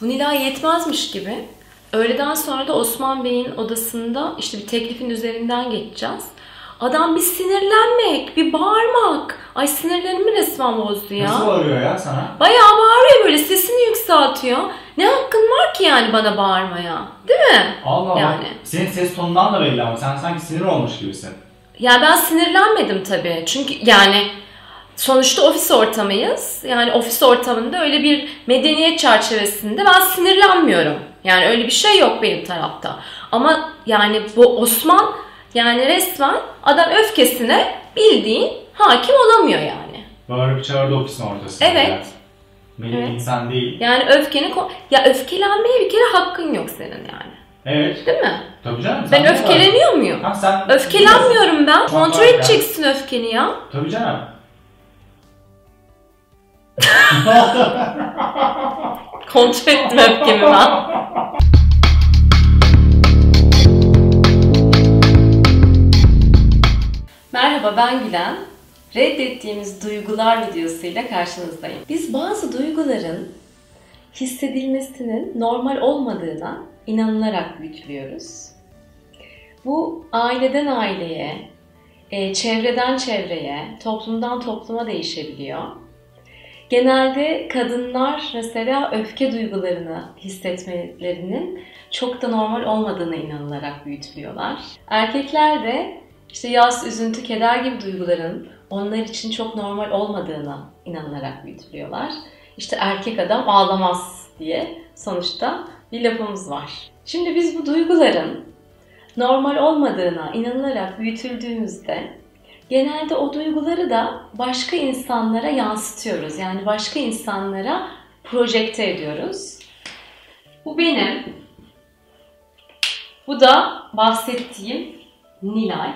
Bu Nilay yetmezmiş gibi öğleden sonra da Osman Bey'in odasında işte bir teklifin üzerinden geçeceğiz. Adam bir sinirlenmek, bir bağırmak. Ay sinirlerimi resmen bozdu ya. Nasıl bağırıyor ya sana? Bayağı bağırıyor böyle sesini yükseltiyor. Ne hakkın var ki yani bana bağırmaya? Değil mi? Allah Allah. Yani. Senin ses tonundan da belli ama sen sanki sinir olmuş gibisin. Ya ben sinirlenmedim tabii. Çünkü yani sonuçta ofis ortamıyız. Yani ofis ortamında öyle bir medeniyet çerçevesinde ben sinirlenmiyorum. Yani öyle bir şey yok benim tarafta. Ama yani bu Osman yani resmen adam öfkesine bildiğin hakim olamıyor yani. Bağırıp çağırdı ofisin ortasında. Evet. ya. Benim Evet. insan değil. Yani öfkeni ya öfkelenmeye bir kere hakkın yok senin yani. Evet. Değil mi? Tabii canım. Ben öfkeleniyor muyum? var. Ha, sen Öfkelenmiyorum ben. Kontrol edeceksin öfkeni ya. Tabii canım. Kontrol ettim öfkemi ben. Merhaba ben Gülen. Reddettiğimiz duygular videosuyla karşınızdayım. Biz bazı duyguların hissedilmesinin normal olmadığına inanılarak büyütülüyoruz. Bu aileden aileye, e, çevreden çevreye, toplumdan topluma değişebiliyor. Genelde kadınlar mesela öfke duygularını hissetmelerinin çok da normal olmadığına inanılarak büyütülüyorlar. Erkekler de işte yas, üzüntü, keder gibi duyguların onlar için çok normal olmadığına inanılarak büyütülüyorlar. İşte erkek adam ağlamaz diye sonuçta bir lafımız var. Şimdi biz bu duyguların normal olmadığına inanılarak büyütüldüğümüzde genelde o duyguları da başka insanlara yansıtıyoruz. Yani başka insanlara projekte ediyoruz. Bu benim. Bu da bahsettiğim Nilay.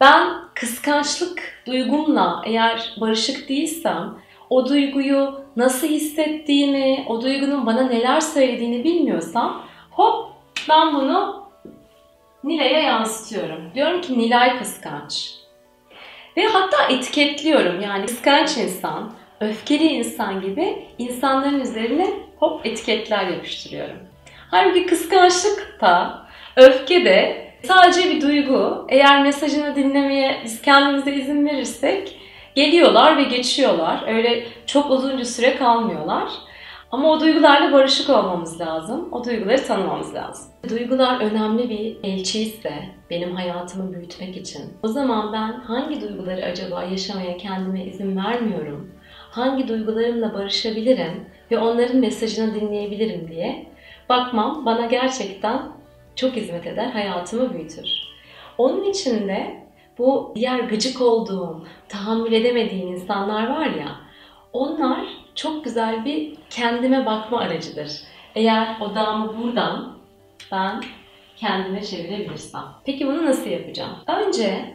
Ben kıskançlık duygumla eğer barışık değilsem o duyguyu nasıl hissettiğimi, o duygunun bana neler söylediğini bilmiyorsam hop ben bunu Nilay'a yansıtıyorum. Diyorum ki Nilay kıskanç. Ve hatta etiketliyorum yani kıskanç insan, öfkeli insan gibi insanların üzerine hop etiketler yapıştırıyorum. Halbuki kıskançlık da, öfke de sadece bir duygu. Eğer mesajını dinlemeye biz kendimize izin verirsek geliyorlar ve geçiyorlar. Öyle çok uzunca süre kalmıyorlar. Ama o duygularla barışık olmamız lazım. O duyguları tanımamız lazım. Duygular önemli bir elçi ise benim hayatımı büyütmek için. O zaman ben hangi duyguları acaba yaşamaya kendime izin vermiyorum? Hangi duygularımla barışabilirim ve onların mesajını dinleyebilirim diye bakmam bana gerçekten çok hizmet eder, hayatımı büyütür. Onun için de bu diğer gıcık olduğum, tahammül edemediğim insanlar var ya, onlar çok güzel bir kendime bakma aracıdır. Eğer odağımı buradan ben kendime çevirebilirsem. Peki bunu nasıl yapacağım? Önce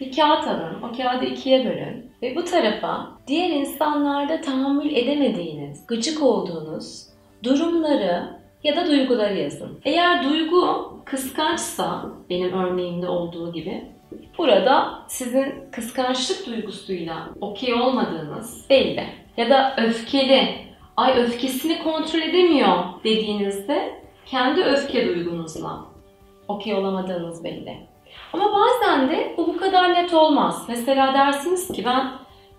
bir kağıt alın, o kağıdı ikiye bölün ve bu tarafa diğer insanlarda tahammül edemediğiniz, gıcık olduğunuz durumları ya da duyguları yazın. Eğer duygu kıskançsa, benim örneğimde olduğu gibi, burada sizin kıskançlık duygusuyla okey olmadığınız belli. Ya da öfkeli, ay öfkesini kontrol edemiyor dediğinizde kendi öfke duygunuzla okey olamadığınız belli. Ama bazen de bu bu kadar net olmaz. Mesela dersiniz ki ben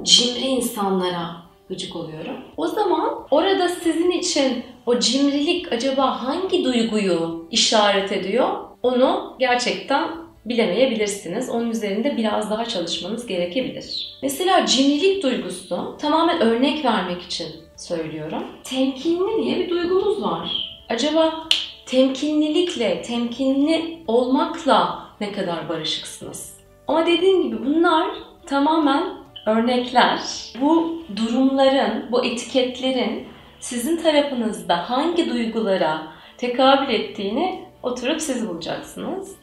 cimri insanlara gıcık oluyorum. O zaman orada sizin için o cimrilik acaba hangi duyguyu işaret ediyor? Onu gerçekten bilemeyebilirsiniz. Onun üzerinde biraz daha çalışmanız gerekebilir. Mesela cimrilik duygusu tamamen örnek vermek için söylüyorum. Temkinli diye bir duygumuz var. Acaba temkinlilikle, temkinli olmakla ne kadar barışıksınız? Ama dediğim gibi bunlar tamamen örnekler. Bu durumların, bu etiketlerin sizin tarafınızda hangi duygulara tekabül ettiğini oturup siz bulacaksınız.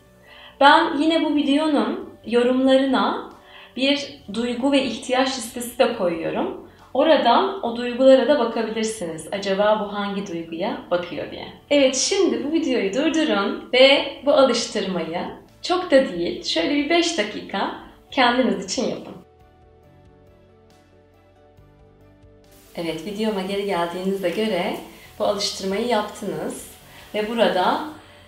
Ben yine bu videonun yorumlarına bir duygu ve ihtiyaç listesi de koyuyorum. Oradan o duygulara da bakabilirsiniz. Acaba bu hangi duyguya bakıyor diye. Evet şimdi bu videoyu durdurun ve bu alıştırmayı çok da değil şöyle bir 5 dakika kendiniz için yapın. Evet, videoma geri geldiğinizde göre bu alıştırmayı yaptınız. Ve burada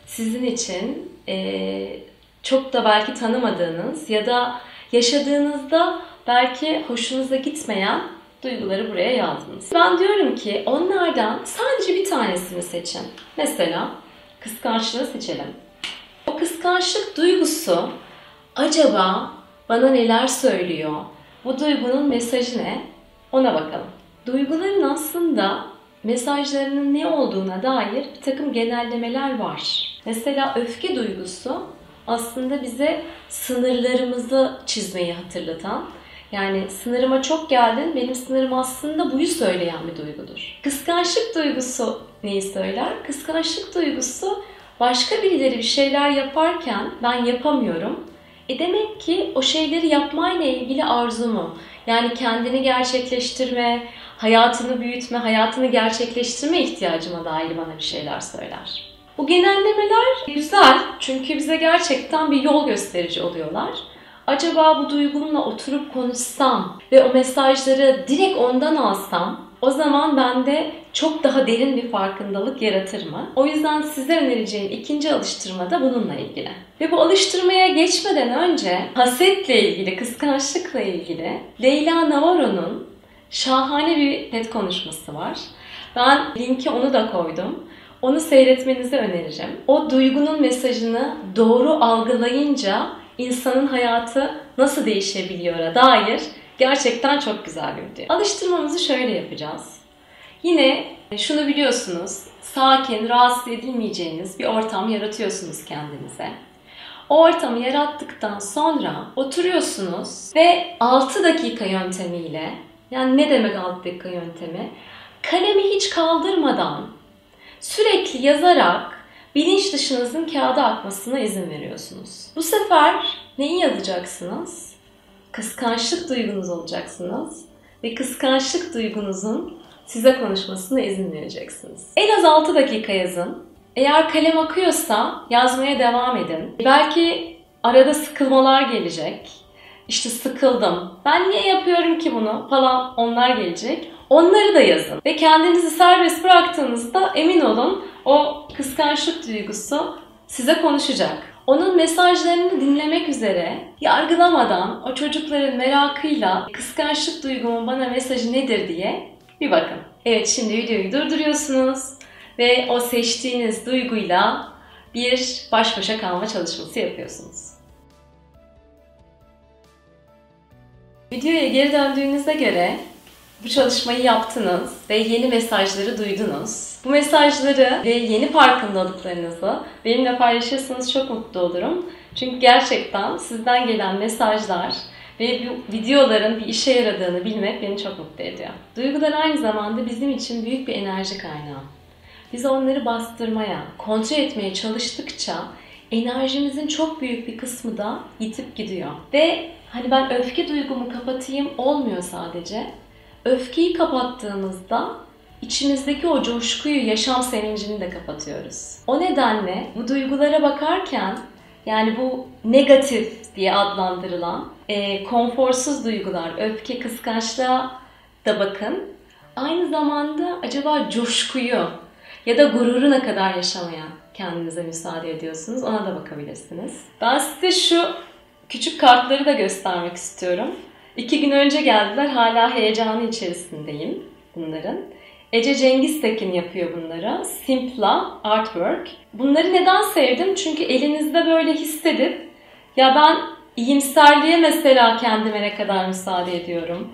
sizin için e, çok da belki tanımadığınız ya da yaşadığınızda belki hoşunuza gitmeyen duyguları buraya yazdınız. Ben diyorum ki onlardan sadece bir tanesini seçin. Mesela kıskançlığı seçelim. O kıskançlık duygusu acaba bana neler söylüyor? Bu duygunun mesajı ne? Ona bakalım. Duyguların aslında mesajlarının ne olduğuna dair bir takım genellemeler var. Mesela öfke duygusu aslında bize sınırlarımızı çizmeyi hatırlatan, yani sınırıma çok geldin, benim sınırım aslında buyu söyleyen bir duygudur. Kıskançlık duygusu neyi söyler? Kıskançlık duygusu başka birileri bir şeyler yaparken ben yapamıyorum. E demek ki o şeyleri yapmayla ilgili arzumu, yani kendini gerçekleştirme, hayatını büyütme, hayatını gerçekleştirme ihtiyacıma dair bana bir şeyler söyler. Bu genellemeler güzel çünkü bize gerçekten bir yol gösterici oluyorlar. Acaba bu duygumla oturup konuşsam ve o mesajları direkt ondan alsam o zaman bende çok daha derin bir farkındalık yaratır mı? O yüzden size önereceğim ikinci alıştırma da bununla ilgili. Ve bu alıştırmaya geçmeden önce hasetle ilgili, kıskançlıkla ilgili Leyla Navarro'nun şahane bir TED konuşması var. Ben linki onu da koydum. Onu seyretmenizi öneririm. O duygunun mesajını doğru algılayınca insanın hayatı nasıl değişebiliyor'a dair gerçekten çok güzel bir video. Alıştırmamızı şöyle yapacağız. Yine şunu biliyorsunuz, sakin, rahatsız edilmeyeceğiniz bir ortam yaratıyorsunuz kendinize. O ortamı yarattıktan sonra oturuyorsunuz ve 6 dakika yöntemiyle, yani ne demek 6 dakika yöntemi? Kalemi hiç kaldırmadan sürekli yazarak bilinç dışınızın kağıda akmasına izin veriyorsunuz. Bu sefer neyi yazacaksınız? Kıskançlık duygunuz olacaksınız ve kıskançlık duygunuzun size konuşmasına izin vereceksiniz. En az 6 dakika yazın. Eğer kalem akıyorsa yazmaya devam edin. Belki arada sıkılmalar gelecek. İşte sıkıldım. Ben niye yapıyorum ki bunu falan onlar gelecek. Onları da yazın. Ve kendinizi serbest bıraktığınızda emin olun o kıskançlık duygusu size konuşacak. Onun mesajlarını dinlemek üzere yargılamadan o çocukların merakıyla kıskançlık duygumun bana mesajı nedir diye bir bakın. Evet şimdi videoyu durduruyorsunuz ve o seçtiğiniz duyguyla bir baş başa kalma çalışması yapıyorsunuz. Videoya geri döndüğünüzde göre bu çalışmayı yaptınız ve yeni mesajları duydunuz. Bu mesajları ve yeni farkındalıklarınızı benimle paylaşırsanız çok mutlu olurum. Çünkü gerçekten sizden gelen mesajlar ve bu videoların bir işe yaradığını bilmek beni çok mutlu ediyor. Duygular aynı zamanda bizim için büyük bir enerji kaynağı. Biz onları bastırmaya, kontrol etmeye çalıştıkça enerjimizin çok büyük bir kısmı da yitip gidiyor. Ve hani ben öfke duygumu kapatayım olmuyor sadece. Öfkeyi kapattığımızda içimizdeki o coşkuyu, yaşam sevincini de kapatıyoruz. O nedenle bu duygulara bakarken yani bu negatif diye adlandırılan e, konforsuz duygular, öfke, kıskançlığa da bakın. Aynı zamanda acaba coşkuyu ya da gururu ne kadar yaşamaya kendinize müsaade ediyorsunuz ona da bakabilirsiniz. Ben size şu küçük kartları da göstermek istiyorum. İki gün önce geldiler. Hala heyecanı içerisindeyim bunların. Ece Cengiz Tekin yapıyor bunları. Simpla Artwork. Bunları neden sevdim? Çünkü elinizde böyle hissedip ya ben iyimserliğe mesela kendime ne kadar müsaade ediyorum.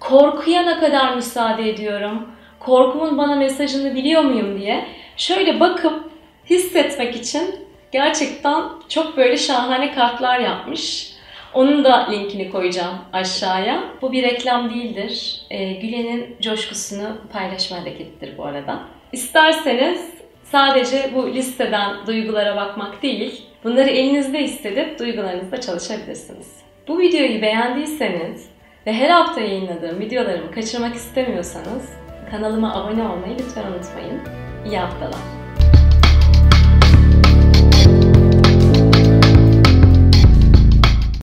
Korkuya ne kadar müsaade ediyorum. Korkumun bana mesajını biliyor muyum diye şöyle bakıp hissetmek için gerçekten çok böyle şahane kartlar yapmış. Onun da linkini koyacağım aşağıya. Bu bir reklam değildir. E, Gülen'in coşkusunu paylaşma hareketidir bu arada. İsterseniz sadece bu listeden duygulara bakmak değil, bunları elinizde hissedip duygularınızda çalışabilirsiniz. Bu videoyu beğendiyseniz ve her hafta yayınladığım videolarımı kaçırmak istemiyorsanız kanalıma abone olmayı lütfen unutmayın. İyi haftalar.